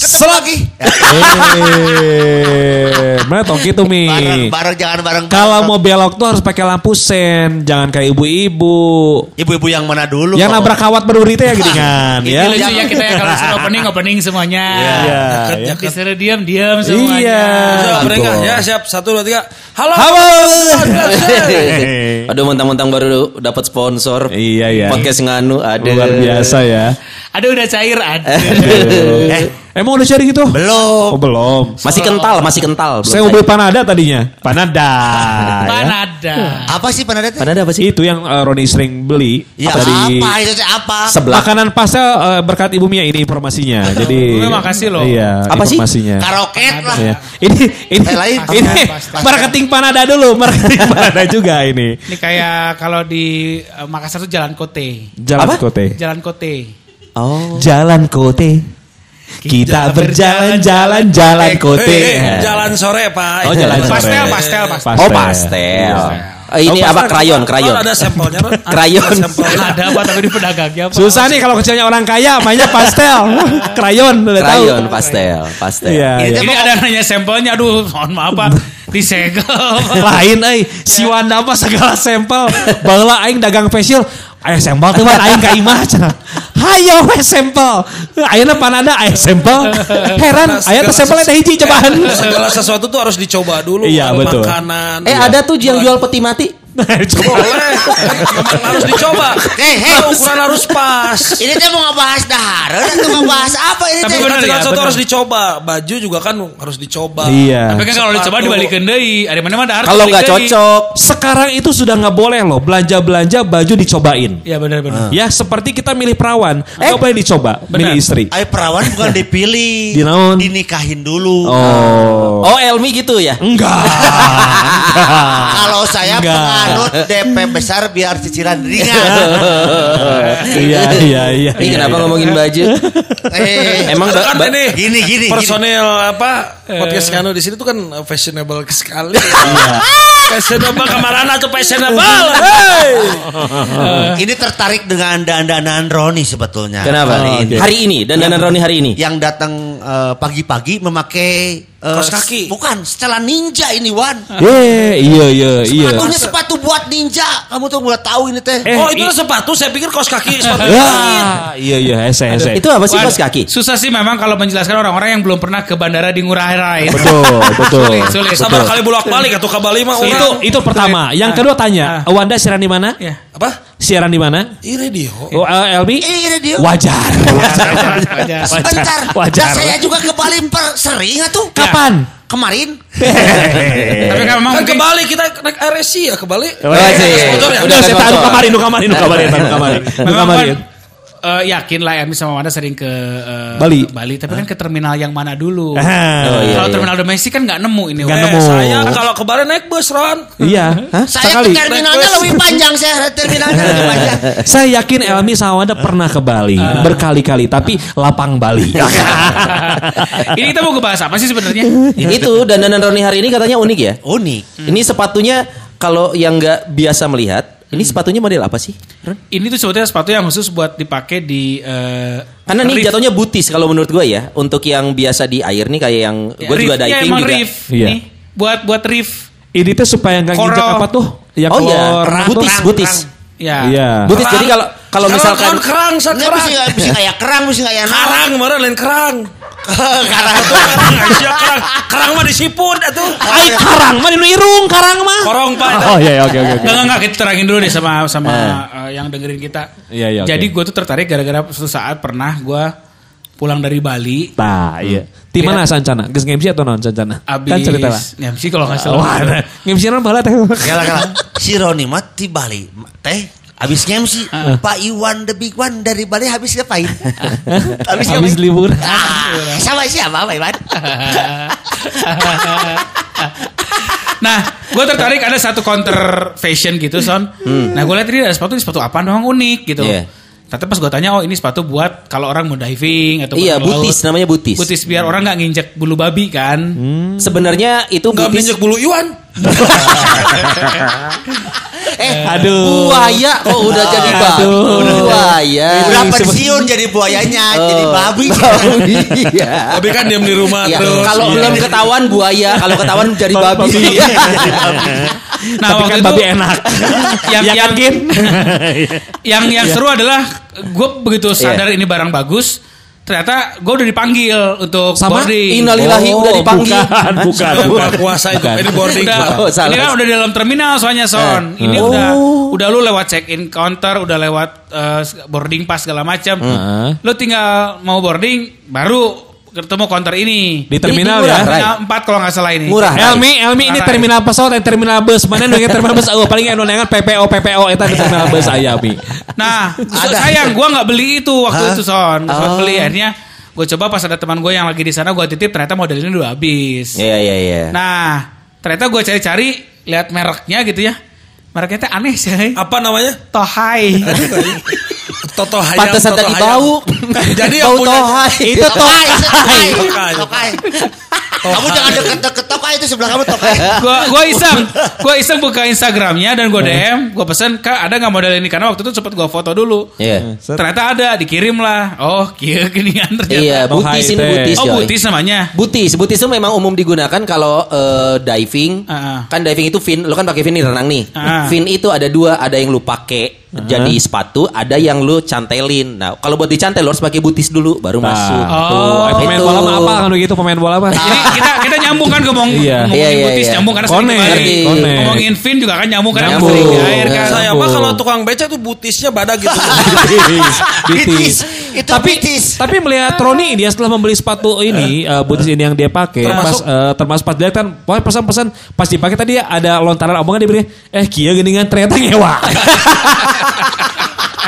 Selagi. Eh, mana tong gitu mi. Bareng, bareng jangan bareng. Kalau mau belok tuh harus pakai lampu sen, jangan kayak ibu-ibu. ibu-ibu yang mana dulu? Yang kok? nabrak kawat berduri teh ya gini kan, Ini ya. lucu ya kita ya kalau suruh opening opening semuanya. Iya, ya. Disuruh diam diam semuanya. Iya. Siap, gitu. mereka ya siap satu dua tiga. Halo. Halo. Aduh mentang-mentang baru dapat sponsor. Iya, iya. Podcast nganu ada. Luar biasa ya. Ada udah cair ada. Eh, emang udah cari gitu? Belum. Oh, belum. Masih kental, masih kental. Saya mau beli panada tadinya. Panada. ya. Panada. Apa sih panada itu? Ada apa sih? Itu yang eh, Roni sering beli Ya dari apa itu apa? Sebelah. makanan pastel eh, berkat Ibu Mia ini informasinya. Jadi Terima kasih loh. Iya, Apa sih? informasinya. Karoket lah. Iya. Ini ini Eh, lain. ini Pastel. marketing panada dulu, marketing panada juga ini. Ini kayak kalau di eh, Makassar tuh Jalan Kote. Jalan Apa? Kote. Jalan Kote. Oh. Jalan Kote. Kita berjalan-jalan jalan Kote. Eh, jalan sore pak. Oh, jalan sore. Pastel, pastel, pastel. Oh pastel. Eh, ini Oh, apa krayon, krayon. Ada sampelnya. Krayon. Ada apa tapi di pedagangnya apa? Susah nih kalau kecilnya orang kaya mainnya pastel. Krayon udah tahu. Krayon, pastel, pastel. Iya, Ini iya. Ini ada nanya sampelnya, aduh mohon maaf pak, disegel. Lain euy, si Wanda mah segala sampel. Baheula aing dagang facial, aya sampel tuh Wan, aing ka imah cenah. Hayo we sampel. Ayeuna panada aya sampel. Heran, aya teh sampelnya teh hiji cobaan. Segala sesuatu tuh harus dicoba dulu. Iya, betul. Makanan. Eh ada tuh yang jual peti mati. Coba. Boleh. Memang harus dicoba. Eh, hey. Nah, ukuran harus pas. Ini teh mau ngebahas dahar, atau ngebahas apa ini Tapi Segala ya, bener. harus dicoba. Baju juga kan harus dicoba. Iya. Tapi kan kalau dicoba dibalikin deui. Ada mana mana Kalau nggak cocok. Sekarang itu sudah nggak boleh loh belanja-belanja baju dicobain. Iya benar benar. Ya seperti kita milih perawan, nggak boleh dicoba, milih istri. Ay perawan bukan dipilih, Di naon? dinikahin dulu. Oh. Oh Elmi gitu ya. Enggak. Kalau saya Enggak. Penganut DP besar biar cicilan ringan. Iya, iya, iya. Ini kenapa ngomongin baju? eh, Emang kan ba- ini gini gini. personel apa podcast Kano di sini tuh kan fashionable sekali. fashionable ke mana tuh fashionable. Hey. gini. Ini tertarik dengan dandanan Roni sebetulnya. Kenapa? Kali ini. Hari ini dan danan Roni hari ini. Yang datang eh, pagi-pagi memakai eh, Kaos kaki. Bukan, setelan ninja ini Wan. Eh, iya, iya, iya. Sepatunya sepatu buat ninja. Kamu tuh udah tahu ini teh. Eh, oh itu i- sepatu, saya pikir kaos kaki sepatu. Ya, iya, iya, ese, ese. Itu apa sih kaos kaki? Susah sih memang kalau menjelaskan orang-orang yang belum pernah ke bandara di Ngurah Rai. Betul, betul. Sulit, sulit. Sabar kali bolak balik atau ke Bali mah Itu itu pertama. Yang kedua tanya, Wanda siaran di mana? Ya. apa? Siaran di mana? Ini radio. Oh, eh, Elmi? Ini radio. Wajar. Wajar. Wajar. Sebentar. Wajar. Dan saya juga ke Bali per- sering atuh. Kapan? Kemarin. Tapi kan memang Kan ke Bali kita naik RSI ya ke Bali. Oh, iya, iya. Sponsor ya? Udah, saya tahu sponsor. kemarin, nu kamarin, nu Memang kamarin. kan, eh, yakin lah Emi sama Wanda sering ke eh, Bali. Bali, tapi kan ke terminal yang mana dulu? Ah. Oh, iya, Kalau iya. terminal domestik kan nggak nemu ini. Nggak Wak. nemu. Saya kalau ke Bali naik bus Ron. Iya. Saya ke terminalnya lebih panjang saya terminalnya lebih panjang. Saya yakin Elmi sama Wanda pernah ke Bali berkali-kali, tapi lapang Bali. ini kita mau ngebahas apa sih sebenarnya? Itu dan danan Roni hari ini katanya unik ya. Unik. Ini sepatunya kalau yang nggak biasa melihat, ini sepatunya model apa sih? Ron? ini tuh sebetulnya sepatu yang khusus buat dipakai di eh, Karena ini reef. jatuhnya butis kalau menurut gue ya. Untuk yang biasa di air nih kayak yang Ya, gue juga diving emang juga. reef. Iya. Nih, buat buat reef. Ini tuh supaya nggak nginjak apa tuh? Yang Oh iya, butis, butis. Ya. Iya. Butis. Jadi kalau kalau Kerang, misalkan kan kerang, sa Ini kerang. bisa bisa kayak kerang, bisa kayak Karang kemarin lain kerang. Karang Itu kerang, Aisyah kerang. Kerang mah disiput atuh. Ay, karang mah dinu irung, karang mah. Korong pak. Oh iya, iya, oke, oke, oke. Enggak, enggak, kita terangin dulu deh sama sama eh, yang dengerin kita. Iya, iya, Jadi gue tuh tertarik gara-gara suatu saat pernah gue pulang dari Bali. Nah, iya. Di mana Sancana? Geus ngemsi atau non Sancana? Abis Kan cerita lah. MC kalau nggak salah. ngemsi non bahala teh. Gala gala. Si Roni mah di Bali teh habis ngemsi Pak Iwan the big one dari Bali habis ngapain? habis Habis libur. Ah, sama siapa Pak Iwan? Nah, gue tertarik ada satu counter fashion gitu, Son. Nah, gue lihat ini ada sepatu, ini sepatu apa doang unik gitu. Iya. Tapi pas gue tanya, oh ini sepatu buat kalau orang mau diving atau Iya, butis laut. namanya butis. Butis biar orang nggak nginjek bulu babi kan. Sebenarnya itu butis. minyak bulu Iwan. Eh, Aduh. Buaya kok udah jadi babi. Aduh. Buaya. udah pensiun jadi buayanya, jadi babi. Iya. Tapi kan diam di rumah Iya, terus. Kalau Iya. belum ketahuan buaya, kalau ketahuan jadi babi. Nah, Tapi waktu kan itu babi enak. yang Iya yang yang yang seru adalah gue begitu sadar Iya. ini barang bagus, ternyata gue udah dipanggil untuk Sama? boarding. Innalillahi Oh, udah dipanggil. Bukan, bukan. Buka puasa itu. Ini boarding. Udah, Oh, salah. ini kan udah di dalam terminal soalnya son. Ini Oh. udah udah lu lewat check in counter, udah lewat eh, boarding pass segala macam. Heeh. Lu tinggal mau boarding baru ketemu counter ini. Di terminal ya. murah, Terminal 4 kalau nggak salah ini. Murah. Elmi, Elmi ini terminal pesawat dan terminal bus. Mana nu terminal bus? Oh, paling anu nengan PPO PPO eta di terminal bus aya Mi. Nah, sayang gua nggak beli itu waktu itu son. Nggak sempat beli akhirnya gue coba pas ada teman gue yang lagi di sana gue titip ternyata model ini udah habis. Ya. Iya iya iya. Nah, ternyata gue cari-cari lihat mereknya gitu ya. Mereknya teh aneh sih. Apa namanya? Tohai. Toto Hayam. Pantesan tadi bau. Jadi yang bau punya tohai. Itu tokai, itu tokai. Tokai. Tokai. Kamu jangan deket-deket tokai itu sebelah kamu tokai. gue gue iseng gue iseng buka Instagramnya dan gue DM gue pesen kak ada nggak model ini karena waktu itu sempat gue foto dulu Iya. ternyata ada dikirim lah oh kia ginian ternyata Iya, butis ini butis. oh butis namanya Butis, butis itu memang umum digunakan kalau eh, diving. Ah. Kan diving itu fin, lu kan pakai fin nih renang nih. Ah. Fin itu ada dua, ada yang lu pakai jadi sepatu, ada yang lu cantelin. Nah, kalau buat dicantel lu harus pakai butis dulu baru masuk. Oh, Eh, pemain itu. bola apa kan gitu pemain bola jadi kita kita nyambung kan ngomong Iya. ngomongin Iya, iya, butis iya. nyambung karena sering Konek, di Bali. konek. ngomongin fin juga kan nyambung karena Nyambung. sering di air kan Saya mah kalau tukang beca tuh butisnya badak gitu. Bitis. Itu tapi bitis. tapi melihat Roni dia setelah membeli sepatu ini uh, butis ini yang dia pakai Termasuk- pas uh, termasuk pas dia kan pokoknya pesan-pesan pas dipakai tadi ada lontaran omongan dia bilang eh kia geningan ternyata ngewa.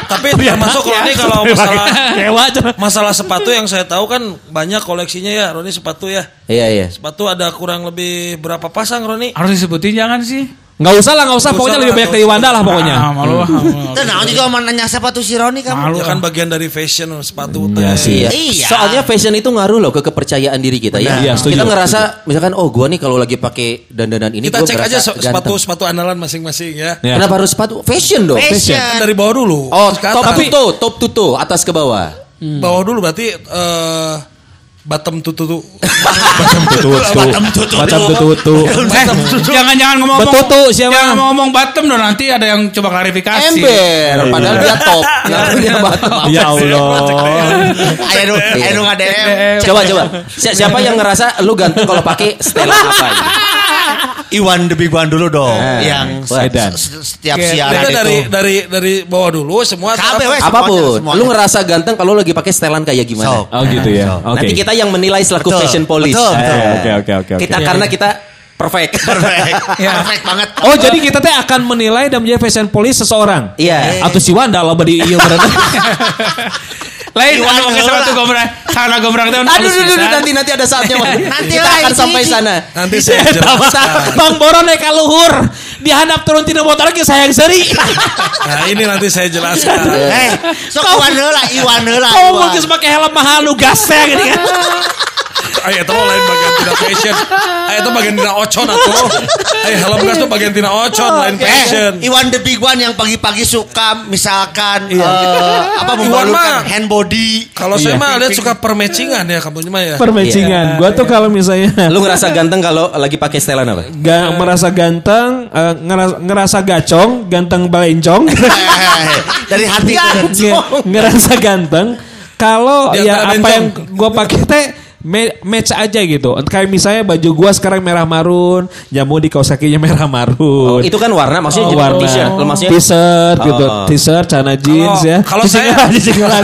Tapi termasuk Roni kalau masalah ngewa cenah. masalah sepatu yang saya tahu kan banyak koleksinya ya Roni sepatu ya. Iya, iya. Sepatu ada kurang lebih berapa pasang Roni? harus disebutin jangan sih Nggak usah lah, nggak usah. Nggak Pokoknya usah lebih lah, banyak dari. Wanda lah pokoknya. ah, malu ah, malu. Itu nah juga mau nanya siapa tuh si Roni kamu? Malu. Ya kan bagian dari fashion sepatu Iya sih. Iya. Iya. Soalnya fashion itu ngaruh loh ke kepercayaan diri kita ya. Iya, setuju. kita ngerasa misalkan oh gua nih kalau lagi pakai dandanan ini Kita gua cek ngerasa aja sepatu sepatu andalan masing-masing ya. Ya. Kenapa harus sepatu? Fashion dong. Fashion. Kan dari bawah dulu. Oh, top to top to toe, atas ke bawah. Bawah dulu berarti eh to to. Macam tutu. Macam tutu. Eh, jangan-jangan ngomong Betutu, siapa? Jangan ngomong bottom dong nanti ada yang coba klarifikasi. Ember, padahal dia top. dia bottom. Ya Allah. Ayo nu ngadem. Coba coba. Si- siapa yang ngerasa lu ganteng kalau pakai setelan apa? Iwan the big one dulu dong. Eh, yang se- setiap Oke, siaran itu. dari dari dari bawah dulu semua. Kabeh, wes. Apa pun. Semuanya. Lu ngerasa ganteng kalau lagi pakai setelan kayak gimana? Sok. Oh gitu ya. Oke. Nanti kita yang menilai selaku Betul, fashion police. betul, betul. Eh, Oke oke oke oke. Kita karena kita perfect. Perfect. Ya. Perfect banget. Oh jadi kita teh akan menilai dan menjadi fashion police seseorang. Iya. Atau si Wanda loba di iya berarti. Lain Iwan anu heula. sepatu gombrang. Sana gombrang teh Aduh, aduh, aduh, nanti nanti ada saatnya. Nanti kita lah, akan sampai sana. Nanti saya jelaskan. Bang Boron naik luhur. Dihandap turun tina motor lagi sayang seri. Nah ini nanti saya jelaskan. Eh, sok Iwan heula, Iwan heula. Iwan. mungkin pakai helm mahal nu gasnya gini kan. Ayo itu lain bagian tina fashion. Ayo itu bagian tina ocon atuh. Ayo helm gas tuh bagian tina ocon lain fashion. Eh, Iwan the big one yang pagi-pagi suka misalkan Iya. eh, apa membalukan hand body. Kalau saya mah lihat suka permatchingan ya kamu mah ya. Permatchingan. Gua tuh kalau misalnya Lu ngerasa ganteng kalau lagi pakai setelan apa? Gak merasa ganteng, eh, ngerasa, ngerasa gacong, ganteng balencong, Dari hati. Nge- ngerasa ganteng. Kalau ya apa yang gua pakai teh ma- match aja gitu. Kayak misalnya baju gua sekarang merah marun, jamu di kaos kakinya merah marun. Oh, itu kan warna maksudnya Oh, warna. t-shirt maksudnya T-shirt gitu, Oh. t-shirt, celana jeans ya. Kalau saya, cicing lah,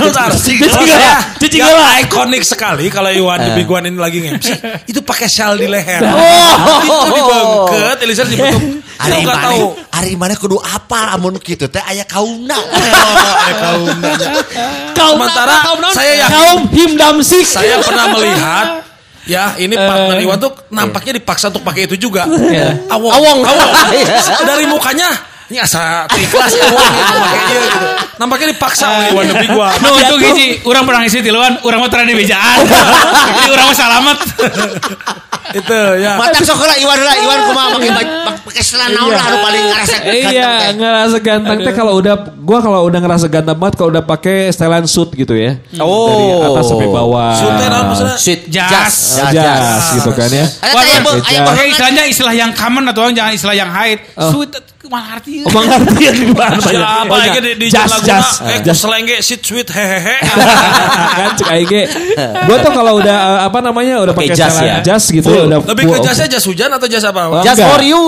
yang ikonik sekali kalau Iwan the Big One ini lagi nge-MC itu pakai shawl di leher. Oh. Itu dibengket, Eliezer dibentuk. Nggak mana? tahu. Ari mana kudu apal amun kitu teh aya kaumna. Kaum Sementara kaum naon? saya yakin- kaum him damsik. Saya pernah melihat Ya ini partner Iwan tuh nampaknya dipaksa untuk pakai itu juga. Awong. Awong. Dari mukanya ini asa ikhlas ya gitu makanya gitu. Nampaknya dipaksa oleh Iwan lebih gua. No, itu gini, orang pernah ngisi tiluan, orang mau terang di bejaan. Jadi orang mau selamat. Itu ya. Matak sok heula Iwan heula Iwan kumaha make baj- pakai celana naon lah paling ngarasa Iya, ngerasa ganteng teh kalau udah gua kalau udah ngerasa ganteng banget kalau udah pakai setelan suit gitu ya. Oh. Dari atas sampai bawah. Maksudnya? Sweet Jas. jas. Jas gitu kan ya. Ada Wah, tanya bu, pakai aya jas. Pakai istilahnya istilah yang common atau jangan istilah yang haid. Oh. Artinya? Oh, mengerti ya gimana? Siapa Oh, aja di, di jas jalan jas Eh, jas. selenge sit sweet hehehe. kan cek aing ge. Gua tuh kalau udah eh, apa namanya udah Pakai jas ya? jas gitu ya udah Lebih ke full. jasnya jas hujan atau jas apa? Oh, enggak. for you.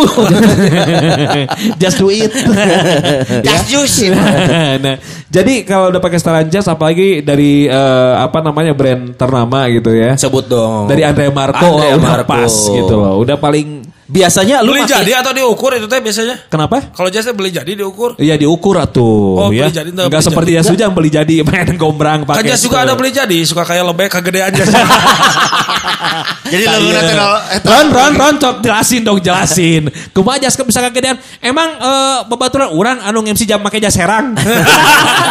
Just do it. jas jus. nah, jadi kalau udah pakai setelan jas apalagi dari eh, apa namanya brand ternama gitu ya. Sebut dong. Dari Andre Marco Andre udah Marco. pas gitu loh. Udah paling Biasanya lu Beli pakai- jadi atau diukur itu teh biasanya? kenapa? Kalau jasnya beli jadi diukur. Iya diukur atuh Oh, ya. beli jadi, enggak seperti jadi. jas hujan beli jadi main gombrang Kan pakai. jas juga ada beli jadi, suka kayak lebih kegedean jas. Jadi leungeuna teh nol- eta. Ron, Ron, Ron, cok jelasin dong, jelasin. Kumaha jas ke bisa kegedean? Emang eh, babaturan orang anu MC jam make jas herang.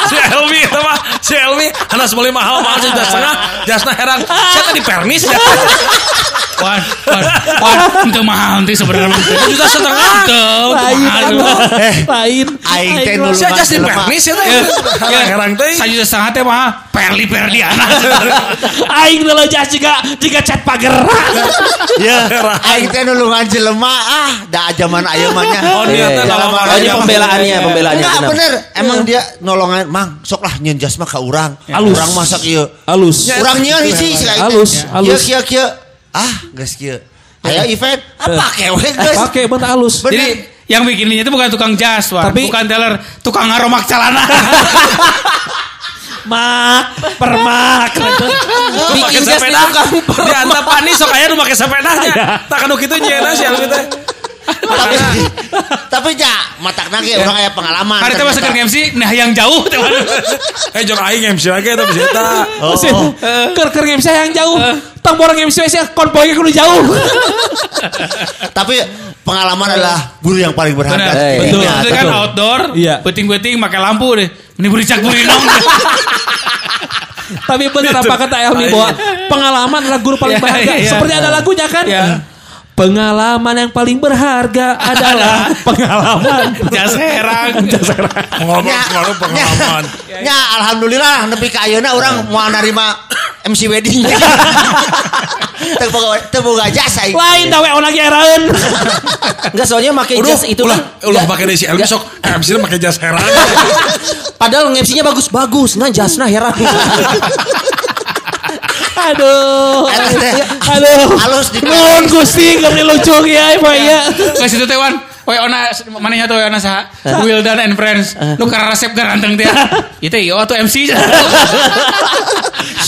si Elmi itu mah, si Elmi anak beli mahal mahal jas setengah, jasnya herang. Saya tadi permis ya. Wan, wan, wan, itu mahal nanti sebenarnya. Itu juta setengah. Itu, itu Lain, mahal. lain. Aing teh Aing nu Saya lemah. permis ya teh. Ya, Herang teh. Saya juga setengah teh mah perli perli anak. Aing dulu jas juga jika cat pagar. Ya, aing teh nu lungan jelema ah da zaman ayeuna mah nya. Oh Iya. Oh, orang. ini pembelaannya, pembelaannya. Enggak benar. bener, emang dia nolongan mang sok lah nyeun jas mah ka urang. Halus. Urang masak ieu. Halus. Urang nyieun hiji sila itu. Halus, halus. Ah, geus kieu. Aya event apa kewe geus. Pakai bentar halus. Jadi yang bikinnya itu bukan tukang jas, Wan. Tapi- bukan teller, tukang ngaromak celana. mak, permak. Pakai Bikin jas di sepeda. tukang Di antap panis sok aya nu make sepedanya. Tak kanu kitu nyeuna si Elmi teh. Tapi tapi ja matakna ge urang aya pengalaman. Hari teh masuk ke MC, nah yang jauh teh. Wan. Eh jong aing MC lagi eta bisa eta. Oh, ker ker MC yang jauh. Tang borong MC sih konvoynya kudu jauh. Tapi pengalaman adalah guru yang paling berharga. Benar. Eh, Betul. Iya, Itu kan betul. outdoor, Iya. beting-beting pakai lampu deh. Ini bericak burinong. Tapi bener apa kata Elmi bahwa pengalaman adalah guru paling Iya, berharga. iya. Seperti ada lagunya kan? Pengalaman yang paling berharga adalah pengalaman. Jas herang. Ngomong Nya, ngomong pengalaman. nya, nya, alhamdulillah nepi ka ayeuna urang moal narima MC wedding. Teu boga teu boga jasa aing. Lain ona ge eraeun. Enggak soalnya pakai jas itu ulah, kan. ulah pakai dari si Elmi sok. MC nya pakai jas herang. Padahal MC-nya bagus-bagus. Nah jasnya heran. Aduh. Aduh. halus di Nuhun Gusti geus lucu ya, Pak ya. Ke situ teh Wan. Woi ona manehnya tuh ona saha? Wildan and Friends. Nu karena resep garanteng teh. Itu iya tuh MC. Dulu-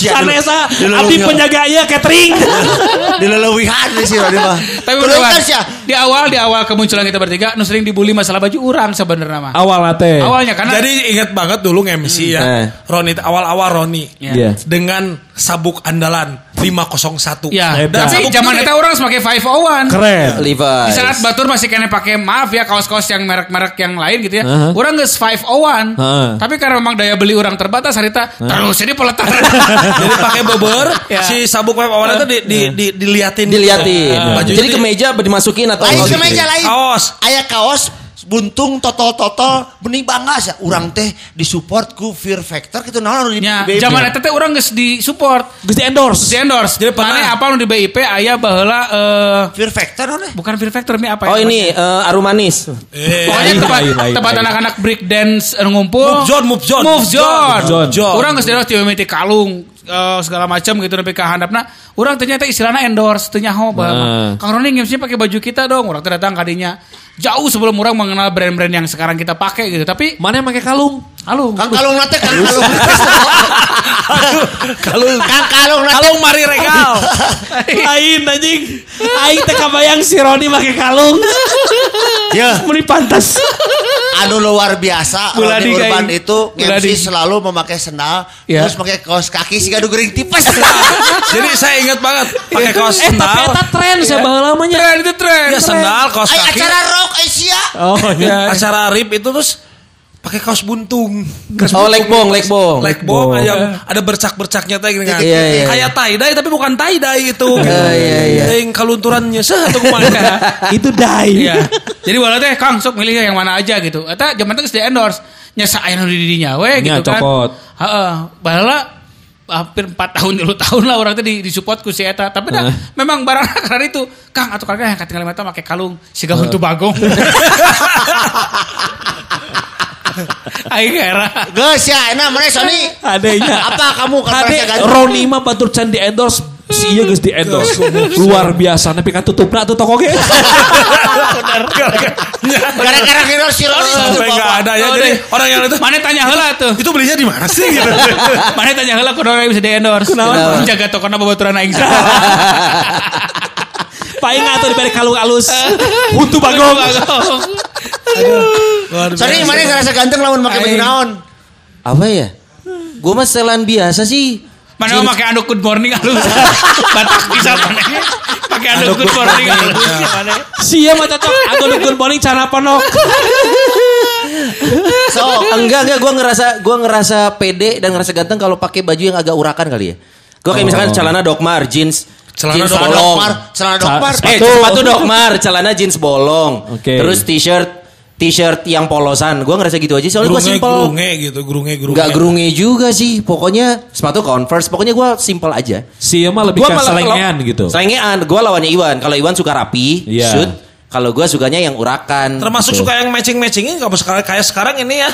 Sanesa abdi penjaga ieu catering. dilelewihan di sini mah. Tapi bener sia. Di awal di awal kemunculan kita bertiga nu sering dibully masalah baju urang sebenarnya mah. Awal teh. Awalnya karena Jadi ingat banget dulu nge-MC ya. Eh. Roni awal-awal Roni. Iya. Dengan sabuk andalan 501. Ya, Hebat. tapi zaman itu itu orang semakin 501. Keren. Levi's. Di saat Batur masih kena pakai maaf ya kaos-kaos yang merek-merek yang lain gitu ya. Heeh. Orang nggak 501. Heeh. Tapi karena memang daya beli orang terbatas harita terus ini peletar. Jadi pakai beber, Ya. si sabuk web awalnya itu di, di, di, diliatin. Diliatin. Baju Jadi ke meja dimasukin atau Lain kaos ke meja lain. Kaos. Aya kaos buntung totol-totol bening bangga ya urang teh disupport ku Fear Factor gitu naon di Ya, BIP. zaman itu teh orang geus di support, Geus di endorse. di endorse. Jadi pernah- Mana apa di BIP aya baheula eh Fear Factor naon eh? bukan Fear Factor ini apa ya? Oh ini eh, arum manis. Eh, Pokoknya tempat, anak-anak break dance ngumpul. Move zone, move zone. Move zone. Move zone. Orang geus di ti mimiti kalung eh, segala macam gitu tapi ka handapna Orang ternyata istilahnya endorse teu nyaho bahwa Nah. Kang Roni ngemsi pakai baju kita dong. Orang teh datang kadinya jauh sebelum orang mengenal brand-brand yang sekarang kita pakai gitu. Tapi Mana yang pakai kalung? halo. Kang kalung nate kang kalung. Kalung Kang kalung nate. kalung mari regal. Lain anjing. Aing teh kabayang si Roni pakai kalung. Ya, Muni pantas. Anu luar biasa. Roni Urban itu. MC selalu memakai sendal, Ya. terus pakai kaos kaki sih gaduh gering tipes. Jadi saya ingat banget pakai kaos Eh tapi sendal. eta tren saya baheula lamanya. Tren itu tren. Ya sendal, kaos Ay, kaki. acara rock Asia. Oh iya. Acara rip itu terus pakai kaos buntung. Oh, lekbong, lekbong. Lekbong yang ada bercak-bercaknya teh kan. Iya, iya. Kayak tie dye tapi bukan tie dye itu. iya, iya. Yang kalunturannya seh atau ke mana. Itu dai. Iya. Jadi walau teh Kang sok milih yang mana aja gitu. Eta zaman teh geus di endorse. Nyasa aya nu di didinya we Nya, gitu kan. copot. Heeh. Baheula hampir 4 tahun dulu tahun lah orang teh di, disupport ku si eta. Tapi dah memang barang karena itu Kang atau kakak yang katingal mata make kalung siga huntu bagong. Aing era. Geus ya, enak mana Sony? Adanya. Apa kamu kan ganteng? Roni mah batur can di endorse si iya geus di endorse. Luar biasa nepi ka tutupna tuh toko ge. Gara-gara viral si Roni. Sampai nggak ada ya. Oh, Jadi deh. orang yang itu Mana tanya heula tuh. itu belinya di mana sih gitu. Mana tanya heula kudu bisa di endorse. Kunaon? Jaga tokona babaturan aing. Paling atuh diberi kalung alus. Huntu bagong. Sony mana ngerasa ganteng lamun pakai baju naon? Apa ya? Gue mah setelan biasa sih. Mana mau pakai anduk good morning halus. Batak bisa mana? Pakai anduk good morning halus mana? Sia mah cocok. Aku good morning cara ponok. So, Enggak enggak gue ngerasa gue ngerasa pede dan ngerasa ganteng kalau pakai baju yang agak urakan kali ya. Gue kayak misalkan celana dokmar, jeans, Celana jeans dokmar, bolong. dokmar, celana dokmar. Eh, sepatu dokmar, celana jeans bolong. Oke. Terus t-shirt t-shirt yang polosan. Gue ngerasa gitu aja soalnya gue simple. grunge gitu, grunge grunge. Enggak grunge juga sih. Pokoknya sepatu Converse. Pokoknya gue simple aja. Sia mah lebih Gua ke selengean gitu. Selengean. Gue lawannya Iwan. Kalau Iwan suka rapi, Iya. shoot. Kalau gue sukanya yang urakan. Termasuk suka yang matching-matchingin kalau sekarang kayak sekarang ini ya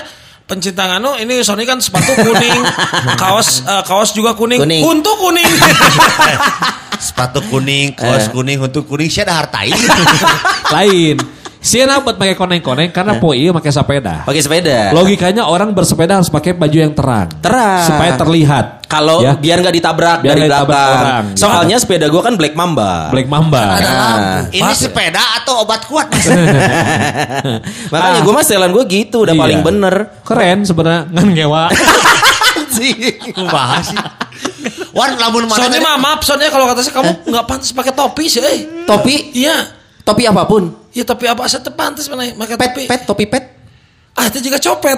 pencinta nganu ini Sony kan sepatu kuning, kaos eh, kaos juga kuning, Kuning. untuk kuning. Sepatu kuning, kaos kuning, untuk kuning, sih ada hartai. Lain. Sia na buat pakai koneng-koneng karena po iya pakai sepeda. Pakai sepeda. Logikanya orang bersepeda harus pakai baju yang terang. Terang. Supaya terlihat. Kalau Ya. biar nggak ditabrak Biar dari belakang. orang. Soalnya sepeda gue kan Black Mamba. Black Mamba. Nah, Ini sepeda atau obat kuat? makanya gue mah setelan gue gitu udah Iya. paling bener. Keren sebenarnya ngan ngewa. Bahas sih. Wan, lamun mana Soalnya mah maaf, soalnya kalau kata saya kamu nggak pantas pakai topi sih, eh. Topi, Iya. topi apa pun. Ya topi apa saya pantas mana pakai Pet, topi. pet, topi pet. Ah itu juga copet.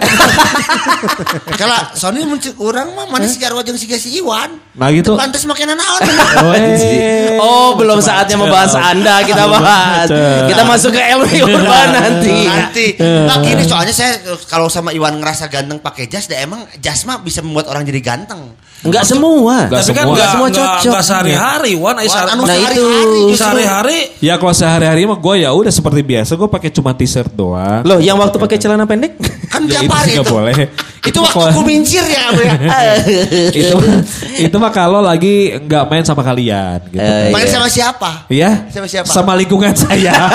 Kalau Sony muncul orang mah mana si Jarwo jeung si si Iwan. Nah gitu. Teu Pantes make naon. Oh, eh. Oh, belum saatnya membahas Anda kita bahas. Kita masuk ke LW Urban nanti. Nanti. Nah gini soalnya saya eh, kalau sama Iwan ngerasa ganteng pakai jas, dah emang jas mah bisa membuat orang jadi ganteng. Enggak semua. Enggak Tapi kan semua. nggak Semua cocok. nggak sehari-hari, Wan. Ay, Wan, sehari- anu Nah, sehari-hari itu. sehari-hari Ya kalau sehari-hari mah gue ya udah seperti biasa gue pakai cuma t-shirt doang. Loh, yang waktu pakai celana pendek? Kan Ya, tiap itu hari itu. boleh. Itu waktu kumincir ya kamu ya. itu itu mah kalau lagi nggak main sama kalian gitu. Eh, Main iya. sama siapa? Iya. Sama siapa? Sama lingkungan saya.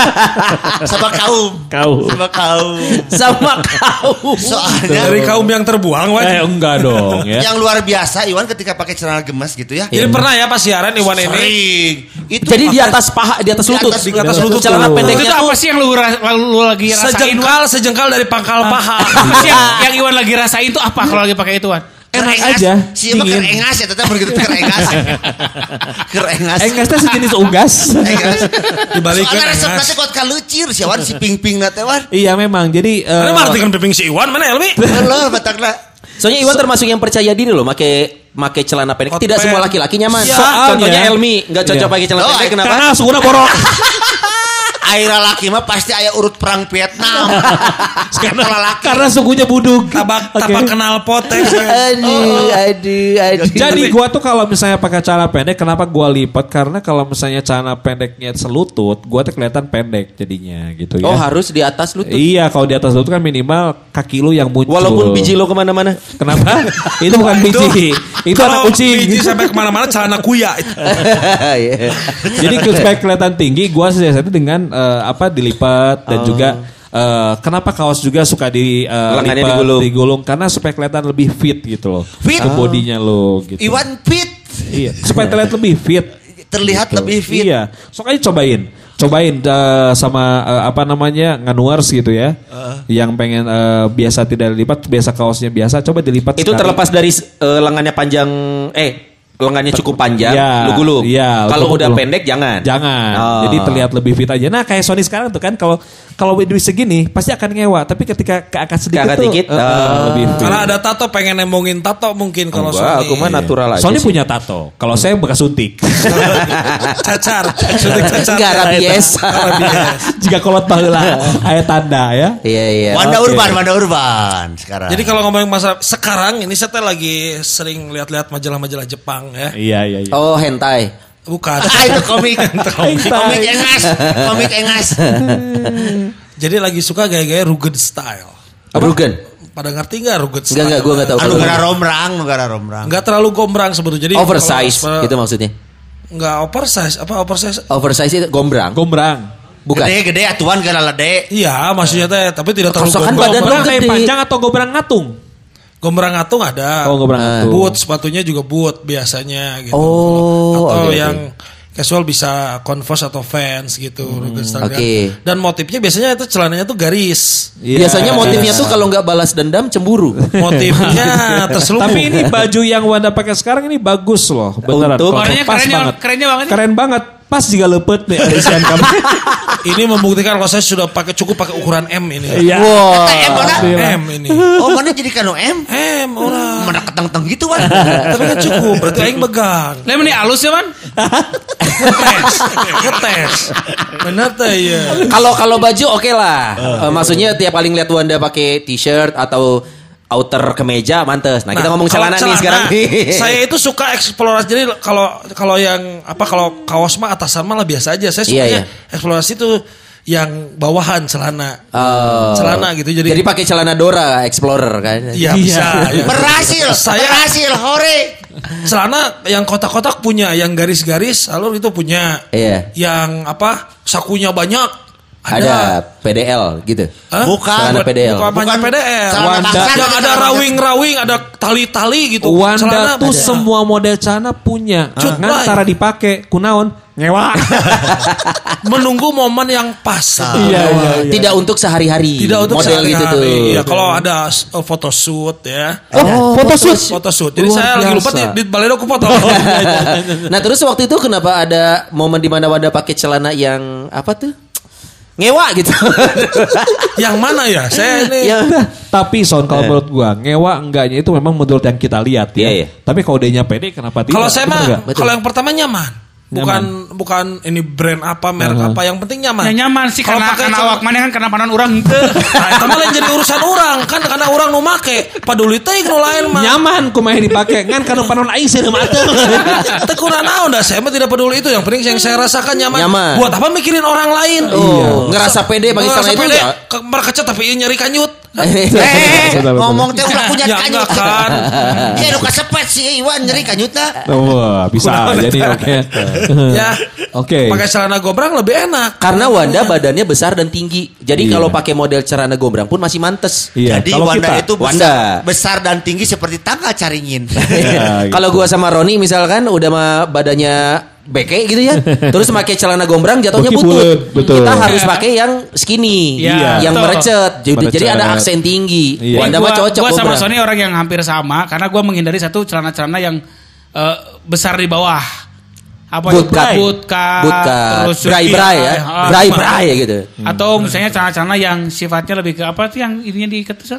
Sama kaum. Kaum. Sama kaum. Sama kau. Soalnya dari kaum yang terbuang, Wan. eh enggak dong ya. yang luar biasa Iwan ketika pakai celana gemes gitu ya. Jadi pernah ya pas siaran Iwan ini Sering. Itu Jadi di atas paha, di atas lutut. di atas lutut Celana tuh. pendeknya Itu apa sih yang lu, lu lagi rasain? Sejengkal sejengkal dari pangkal paha. Apa sih yang, yang Iwan lagi rasain tuh apa kalau lagi pakai itu Wan? Enak Kerengas. aja, Si emang kerengas ya, tetap begitu kerengas. kerengas. Engas teh sejenis unggas. Engas. Dibalikkan Soalnya resep nanti kuat kalucir si Wan si ping-ping nate Wan. iya memang. Jadi eh, Mana mah artikan piping si Iwan mana Elmi? Batakna. Soalnya Iwan termasuk yang percaya diri loh, make make celana pendek. Hot Tidak semua laki-laki nyaman. Soalnya- Contohnya Elmi nggak cocok Iya. pakai celana Oh, pendek. Kenapa? karena suguna borok. Air laki mah pasti aya urut perang Vietnam. karena, laki. karena sukunya buduk. Tabak Oke. tabak kenal potek. Aduh, aduh, aduh. Jadi gua tuh kalau misalnya pakai celana pendek, kenapa gua lipat? Karena kalau misalnya celana pendeknya selutut, gua tuh kelihatan pendek jadinya gitu ya. Oh harus di atas lutut. Iya, kalau di atas lutut kan minimal kaki lu yang muncul. Walaupun biji lo ke mana-mana. Kenapa? itu bukan biji. itu anak kucing. biji sampai ke mana-mana celana kuya. Iya. Jadi supaya kelihatan tinggi, gua siasati dengan eh, apa dilipat dan juga eh, kenapa kaos juga suka di eh, Lengannya lipat, digulung. digulung karena supaya kelihatan lebih fit gitu loh. Fit? Ke bodinya lo gitu. Iwan Pit Iya, supaya terlihat lebih fit. terlihat Gitu. lebih fit. Iya. Sok aja cobain. Cobain eh, sama eh, apa namanya nganuars gitu ya. Yang pengen eh, biasa tidak dilipat, biasa kaosnya biasa, coba dilipat Itu sekali. terlepas dari eh, lengannya panjang eh lengannya cukup panjang, Iya, lu gulung. iya, Kalau udah gulung. pendek jangan. Jangan. Oh. Jadi terlihat lebih fit aja. Nah, kayak Sony sekarang tuh kan kalau kalau duit segini pasti akan ngewa, tapi ketika keangkat sedikit Keangkat tuh dikit, eh, eh, oh. lebih fit. Karena ada tato pengen nembongin tato mungkin kalau Sony. aku mah natural aja. Sony sih. punya tato. Kalau saya bekas suntik. cacar, suntik cacar. Enggak rabies. Rabies. Jika kolot baheula aya tanda ya. Iya iya. Wanda Oke. Urban, Wanda Urban sekarang. Jadi kalau ngomongin masalah sekarang ini saya teh lagi sering lihat-lihat majalah-majalah Jepang ya. Iya iya iya. Oh hentai. Bukan. ah, itu komik. komik engas, komik engas. Jadi lagi suka gaya-gaya rugged style. Rugen. Pada ngerti nggak rugged Enggak style? enggak gua enggak tahu. Anu gara romrang, negara romrang. Nggak terlalu gombrang sebetulnya. Jadi Oversize kalau- gitu maksudnya. Nggak oversize, apa oversize? Oversize itu gombrang. Gombrang. Bukan. Gede gede atuan gara lede. Iya, maksudnya teh, tapi tidak terlalu Kerusakan gombrang. badan Gombrang kayak panjang atau gombrang ngatung? Gombrang ngatung ada. Oh, gombrang Ah. ngatung. boot sepatunya juga boot biasanya gitu. Oh, atau oke. yang casual bisa Converse atau Vans gitu kan. oke. Dan motifnya biasanya itu celananya tuh garis. Iya. Biasanya motifnya tuh kalau nggak balas dendam cemburu. Motifnya terselubung. Tapi ini baju yang Wanda pakai sekarang ini bagus loh, beneran. Untuk- pas kerennya- banget. kerennya banget. Keren banget. Pas juga lepet nih isian kamu. ini membuktikan kalau saya sudah pakai cukup pakai ukuran M ini. Iya. Wah. M mana? M ini. Oh mana jadi kanu M? M orang. Mana keteng-teng gitu kan? Tapi kan cukup, berarti aing megang. Lah ini halus ya, Man? Ngetes, ngetes. Bener teh ya. Kalau kalau baju oke lah. Eh, maksudnya tiap kali ngeliat Wanda pakai t-shirt atau outer kemeja mantes. Nah, kita ngomong kalau celana, nih sekarang. Saya itu suka eksplorasi. Jadi kalau kalau yang apa kalau kaos mah atasan mah lah biasa aja. Saya suka Iya, iya. eksplorasi itu yang bawahan celana. Oh. Celana gitu. Jadi, Jadi pakai celana Dora Explorer kan. Iya bisa. ya. Berhasil, Saya- berhasil, hore. Celana yang kotak-kotak punya, yang garis-garis alur itu punya. Iya. Yang apa? Sakunya banyak. Ada Ada. PDL gitu. Hah? Bukan. Celana PDL. Bukan, Bukan PDL. Wanda. yang ada rawing-rawing, ada tali-tali gitu. Wanda Celana tuh ada. semua model celana punya. Cut, Ngan Bay. cara dipakai kunaon ngewa. menunggu momen yang pas. Iya, iya, iya. Tidak untuk sehari-hari. Tidak untuk model gitu tuh. sehari-hari. Iya, kalau ada uh, photoshoot ya. Oh, photoshoot. Photoshoot. Jadi Luar saya lagi lupa di, di Balero aku foto. Nah, terus waktu itu kenapa ada momen di mana Wanda pakai celana yang apa tuh? Ngewa gitu. yang mana ya? Saya ini ya. Tapi Son kalau menurut gua ngewa enggaknya itu memang menurut yang kita lihat ya. Iya, iya. Tapi kalau dia pede kenapa tidak? kalau saya mah kalau yang pertama nyaman. Bukan bukan ini brand apa merek Uh-huh. apa yang penting nyaman. Ya nyaman sih Kalau karena pakai karena awak mana kan karena panon orang henteu. Nah, itu malah jadi urusan orang kan karena orang nu make paduli teh nu lain mah. Nyaman kumaha dipakai ngan kana panon aing sih mata. Teu kurang naon dah saya mah tidak peduli itu yang penting yang saya rasakan nyaman. Nyaman. Buat apa mikirin orang lain? Oh, ngerasa pede Ngerasa celana itu pede, ya? ke mereka tapi ieu nyeri kanyut. Eh, Betul, betul. ngomong teh ulah punya Ya kanyut. kan. Ya lu kasepet sih Iwan nyeri kanyutna. Wah, bisa jadi oke. ya. Oke. Pakai celana gombrang lebih enak. Karena Wanda badannya besar dan tinggi. Jadi kalau pakai model celana gombrang pun masih mantes. Iya, Jadi kalau Wanda kita itu besar, Wanda. besar dan tinggi seperti tangga caringin. Ya, gitu. Kalau gua sama Roni misalkan udah mah badannya beke gitu ya. Terus pakai celana gombrang jatuhnya Beki butut. bulet, betul. Kita harus pakai yang skinny, Iya, yang betul. merecet. Jadi, Merecet. jadi ada aksen tinggi. Iya. Wanda mah cocok gua sama gombrang. Sony orang yang hampir sama karena gua menghindari satu celana-celana yang eh, besar di bawah. Apa Boot itu? cut. boot cut, Boot cut. terus Bray-bray ya. ah, Bray-bray gitu. Atau misalnya celana-celana yang sifatnya lebih ke apa sih yang ininya diikat tuh?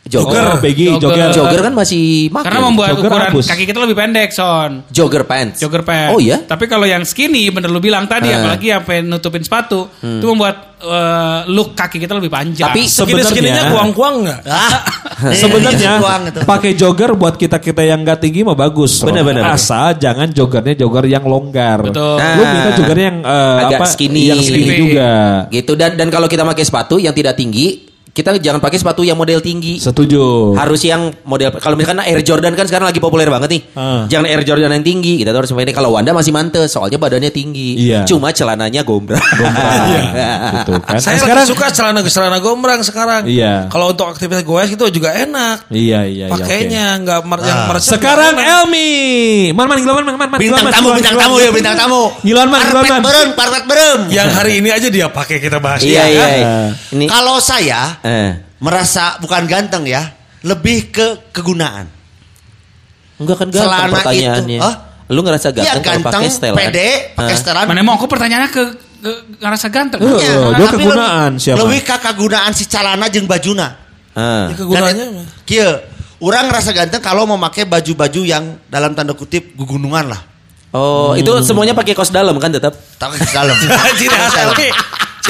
Jogger. Oh, baggy, Jogger. jogger. Jogger kan masih make. Karena membuat Jogger ukuran abus. kaki kita lebih pendek, Son. Jogger pants. Jogger pants. Oh iya? Tapi kalau yang skinny, bener lu bilang tadi. Hmm. apalagi yang pengen nutupin sepatu, itu membuat eh, look kaki kita lebih panjang. Tapi Sebenarnya- kuang-kuang nggak? Ah, Sebenarnya Doang itu. pakai jogger buat kita kita yang nggak tinggi mah bagus. Ron. Bener, bener, bener. Asal jangan joggernya jogger yang longgar. Betul. Lu minta joggernya yang eh, Agak apa? skinny. Yang Skinny. juga. Gitu dan dan kalau kita pakai sepatu yang tidak tinggi, kita jangan pakai sepatu yang model tinggi. Setuju. Harus yang model kalau misalkan Air Jordan kan sekarang lagi populer banget nih. Ah. Jangan Air Jordan yang tinggi. Kita tuh harus ini kalau Wanda masih mantes soalnya badannya tinggi. Iya. Cuma celananya gombrang. Gitu kan. Saya Eh, sekarang suka celana celana gombrang sekarang. Iya. Kalau untuk aktivitas goes gitu juga enak. Iya iya iya. Pakainya nggak mer yang Ah. meresap. Sekarang Elmi. Man man giluan man man man. Bintang tamu, bintang tamu ya, bintang tamu. Giluan man, giluan Parpet berem, parpet berem. yang hari ini aja dia pakai kita bahas. iya iya. kan? iya. Ini Kalau saya eh merasa bukan ganteng ya, lebih ke kegunaan. enggak kan ganteng Selama pertanyaannya. itu, hah? Lu ngerasa Iya ganteng kalau ganteng, pakai setelan? pede, pakai setelan. Mana mau aku pertanyaannya ke, ke ngerasa ganteng. Eh, Iya, dia tapi kegunaan lebih- siapa? Lebih ke kegunaan si calana jeung bajuna. Ah. Ya, kegunaannya Dan, Kieu, orang ngerasa ganteng kalau memakai baju-baju yang dalam tanda kutip gugunungan lah. Oh, itu semuanya pakai kaos dalam kan tetap? Tapi ke dalam. Elmi.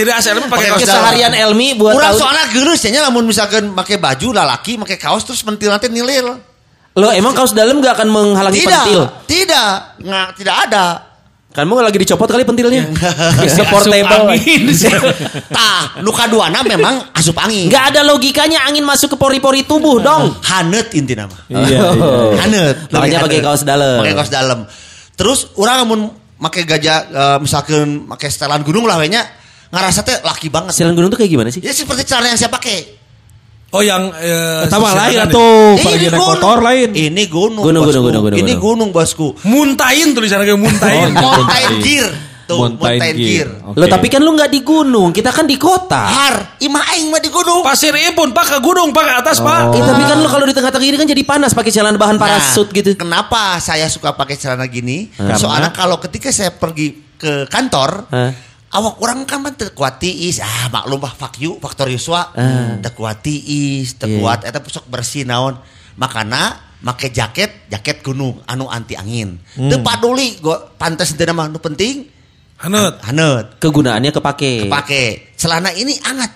Ciri khas Elmi pakai kaos. Keseharian Elmi buat Kurang soalnya geus nya lamun misalkan pakai baju lalaki, pakai kaos terus pentil nanti nilir. Lo emang kaos dalam gak akan menghalangi Tidak, pentil? tidak, nggak tidak ada. Kan mau lagi dicopot kali pentilnya. Bisa Asup portable. angin. Tah, nuka duana memang asup angin. Gak ada logikanya angin masuk ke pori-pori tubuh dong. Hanet inti nama. Iya iya. Hanet. Makanya pakai kaos dalam. Pakai kaos dalam. Terus orang mun pakai gajah eh, misalkan pakai setelan gunung lah we nya ngerasa teh laki banget. Silang gunung tuh kayak gimana sih? Ya seperti celana yang saya pakai. Oh yang eh, Tambah lain atau Eh, gunung. motor lain. Ini gunung. Gunung, bosku. gunung, gunung, gunung, Ini gunung. bosku. Muntain tulisannya kayak muntain. Oh, Mountain gear. Tuh, Mountain mountain gear. gear. Oke. Lo tapi kan lu nggak di gunung, kita kan di kota. Har, imah aing mah di gunung. Pasir pun pak ke gunung pak ke atas pak. Eh, tapi kan lu kalau di tengah-tengah ini kan jadi panas pakai celana bahan parasut Nah, gitu. Kenapa saya suka pakai celana gini? Soalnya kalau ketika saya pergi ke kantor, Hah? Awak orang kan mah teu kuat tiis. Ah, maklum bah fuck you, faktor Yuswa. Teu kuat tiis, teu Iya. kuat eta sok bersih naon. Makana make jaket, jaket gunung anu anti angin. Teu paduli gua pantes teu mah nu penting Hanut. haneut. Kegunaannya kepake. Pakai celana ini anget.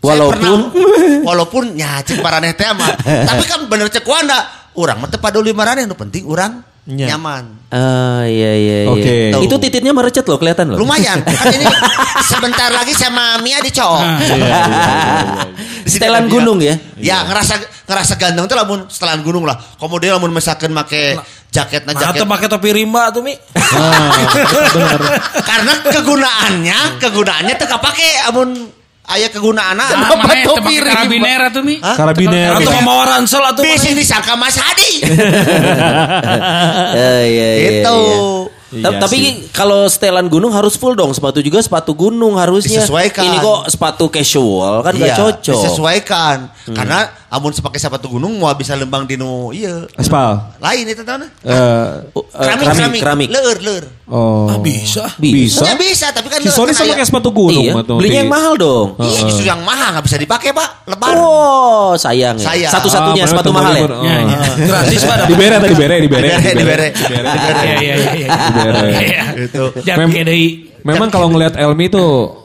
Walaupun- pernah- walaupun ya cek paraneh teh mah. Tapi kan bener cek wanda. Urang mah teu paduli maraneh nu penting urang Nya. nyaman. Ah iya iya iya. Oke. Itu titiknya merecet loh kelihatan loh. Lumayan. Kan ini sebentar lagi sama Mia dicok. Setelan gunung ya. Ya ngerasa ngerasa ganteng tuh lamun setelan gunung lah. Kemudian lamun misalkan make jaketnya Nah, jaket. atau pakai topi rimba tuh mi. Karena kegunaannya, kegunaannya teu kapake amun aya kegunaanna. Ah, makanya topi karabiner tuh mi. Karabiner. Atau Oke. mau ransel atau Bisa disangka Mas Hadi. Eh, iya, iya, Itu. iya. Ta- Iya tapi sih. kalau setelan gunung harus full dong sepatu juga sepatu gunung harusnya Disesuaikan. ini kok sepatu casual kan gak Iya, cocok Disesuaikan. Karena amun sepake sepatu gunung mau bisa lembang dinu iya. Aspal. Lain itu tahu Eh, Uh, eh, keramik, keramik keramik, keramik Leur, leur. oh. Ah, bisa. Bisa. Ya bisa, tapi kan kan sama aya- kayak sepatu gunung. iya belinya di- yang mahal dong Iya, justru yang mahal nggak bisa dipakai pak, lebar. oh sayang ya Sayang. satu-satunya Ah, sepatu mahal ya. Ya, ya. Oh. Gratis pak. Di bere tadi bere di bere. Dibere, dibere. Iya iya iya iya. Dibere. Iya. Itu. Memang kalau ngelihat Elmi tuh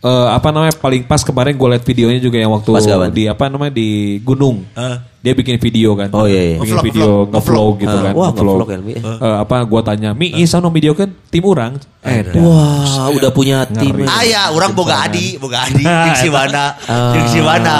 eh, apa namanya paling pas kemarin gue liat videonya juga yang waktu di apa namanya di gunung. Dia bikin video kan. Oh, iya, iya. Bikin Ngevlog, video ngevlog, gitu Ah, kan. wah, ngevlog. ngevlog Elmi. Eh, apa gua tanya, "Mi, isa no video kan tim orang?" Eh, wah udah punya tim Ngeri. Aya, orang boga adi, boga adi, jeung si Wana, jeung si Wana,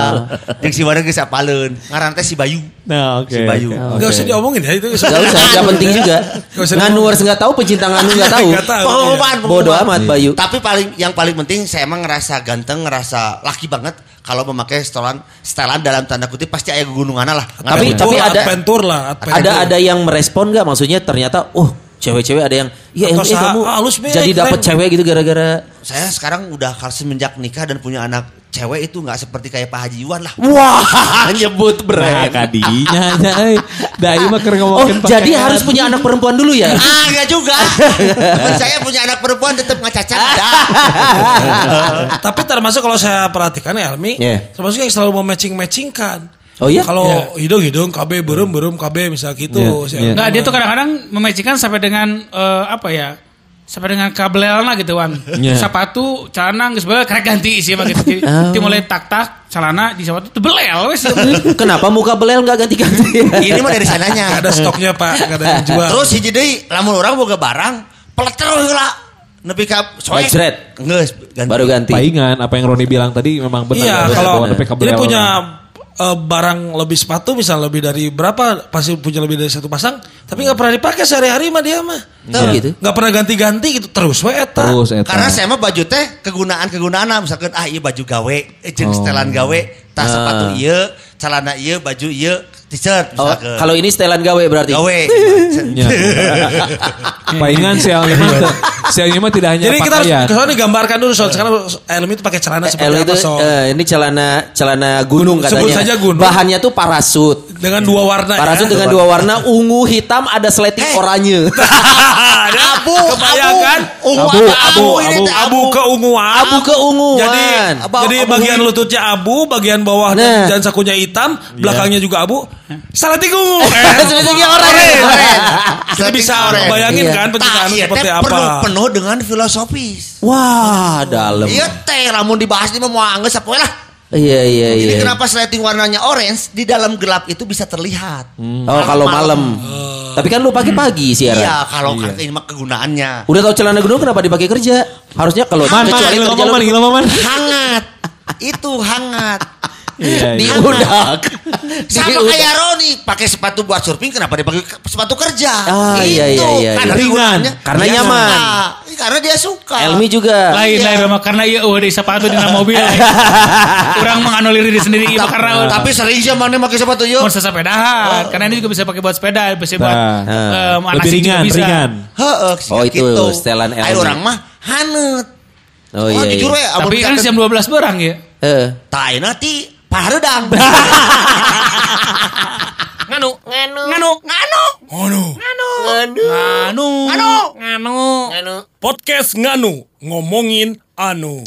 jeung si Wana geus apaleun. Ngaran teh si Bayu. Nah, oke. Si Bayu. oke. Gak usah diomongin ya itu. Gak usah, gak penting juga. Gak Nganuars nggak tahu, pecinta nganu nggak tahu. Pengumuman, Bodoh amat Bayu. Tapi paling yang paling penting saya emang ngerasa ganteng, ngerasa laki banget kalau memakai setelan setelan dalam tanda kutip pasti aya gunungan lah. Tapi- tapi ada- adventure lah. adventure. Ada ada yang merespon nggak? Maksudnya ternyata, oh cewek-cewek ada yang, iya eh, kamu halus, Mi, jadi keren." dapat cewek gitu gara-gara. saya sekarang udah semenjak nikah dan punya anak cewek itu nggak seperti kayak Pak Haji Iwan lah. Wah, nyebut Nah, brand. kadinya nya euy. Dai mah keur Oh, ngomongin jadi pakaian. harus punya anak perempuan dulu ya? Ah, enggak juga. Temen saya punya anak perempuan tetap ngacacat. Tapi termasuk kalau saya perhatikan ya Elmi, Iya. termasuk yang selalu mau matching-matchingkan. Oh iya? Kalau hidung-hidung KB berem-berem KB misal gitu. Iya, Si iya. Enggak, dia tuh kadang-kadang mematchingkan sampai dengan eh, apa ya? Sampai dengan kabelnya gitu kan. Iya. Sepatu, celana geus belel karek ganti sih mah gitu. Jadi Oh. mulai tak-tak celana di sepatu tuh belel wes. Kenapa muka belel nggak ganti-ganti? Ini mah dari Gak sananya. ada stoknya pak, gak ada yang jual. Terus hiji deui lamun orang boga barang, peleter heula. Nepi ka soek. Ganti. Baru ganti. Paingan apa yang Roni bilang tadi memang benar. Iya kalau jadi punya eh, barang lebih sepatu misal lebih dari berapa pasti punya lebih dari satu pasang tapi nggak pernah dipakai sehari-hari mah dia mah Oh, gitu. nggak pernah ganti-ganti gitu terus we eta terus eta. Karena saya mah baju teh kegunaan-kegunaan misalkan ah iya baju gawe, eh, jeung Oh. setelan gawe, tas Ah. sepatu ieu, celana ieu, baju ieu, t-shirt Oh, kalau ini setelan gawe berarti. gawe. Ya. Paingan si Almi mah si mah tidak hanya jadi kita harus pakaian. kesoalnya digambarkan dulu soal sekarang Elmi itu pakai celana Eh, seperti apa so eh, ini celana celana gunung katanya. Sebut saja gunung. Bahannya tuh parasut. dengan dua warna Parasut ya. dengan dua warna ungu hitam ada sleting Eh. oranye. abu, Kebayangkan? Ungu Abu, abu, ini abu. abu keunguan Abu keunguan. jadi Abu- jadi abu bagian ungu. lututnya abu bagian bawah Nah. dan sakunya hitam belakangnya juga abu salating ungu Sletingnya oranye. kita bisa Oren. bayangin Iya. kan penciptaan iya seperti apa penuh, penuh dengan filosofis. Wah, dalam. Iya teh, lamun dibahas ini mah mau angges apa lah. Iya iya Jadi iya. kenapa sleting warnanya orange di dalam gelap itu bisa terlihat? Oh, kalau malam. Tapi kan lu pagi-pagi siaran. Iya, kalau ini mah kegunaannya. Udah tahu celana gunung kenapa dipakai kerja? Harusnya kalau Man, kecuali kerja man, lu man. Hangat. itu hangat. Iya, iya. diudak. Sama Diudak. kayak Roni pakai sepatu buat surfing kenapa dia pakai sepatu kerja? Ah, iya, Itu, iya, iya, Karena iya. gunanya Karena dia nyaman. suka. Karena dia suka. Elmi juga. lain Iya. lain memang karena iya oh di sepatu di dalam mobil. Orang menganulir diri sendiri iya Ta- karena tapi sering sih mana pakai sepatu yuk. mau sepedahan. Karena ini juga bisa pakai buat sepeda, bisa buat Nah. eh, Lebih ringan, bisa. ringan. Heeh, Oh, itu gitu. setelan Ayo Elmi. orang mah hanet. Oh iya. iya. amun Tapi kan jam 12 berang ya. Eh. Tai nanti paharedang. Nganu, nganu, nganu, nganu, Ngono. nganu, nganu, nganu, nganu, nganu. Podcast Nganu ngomongin anu.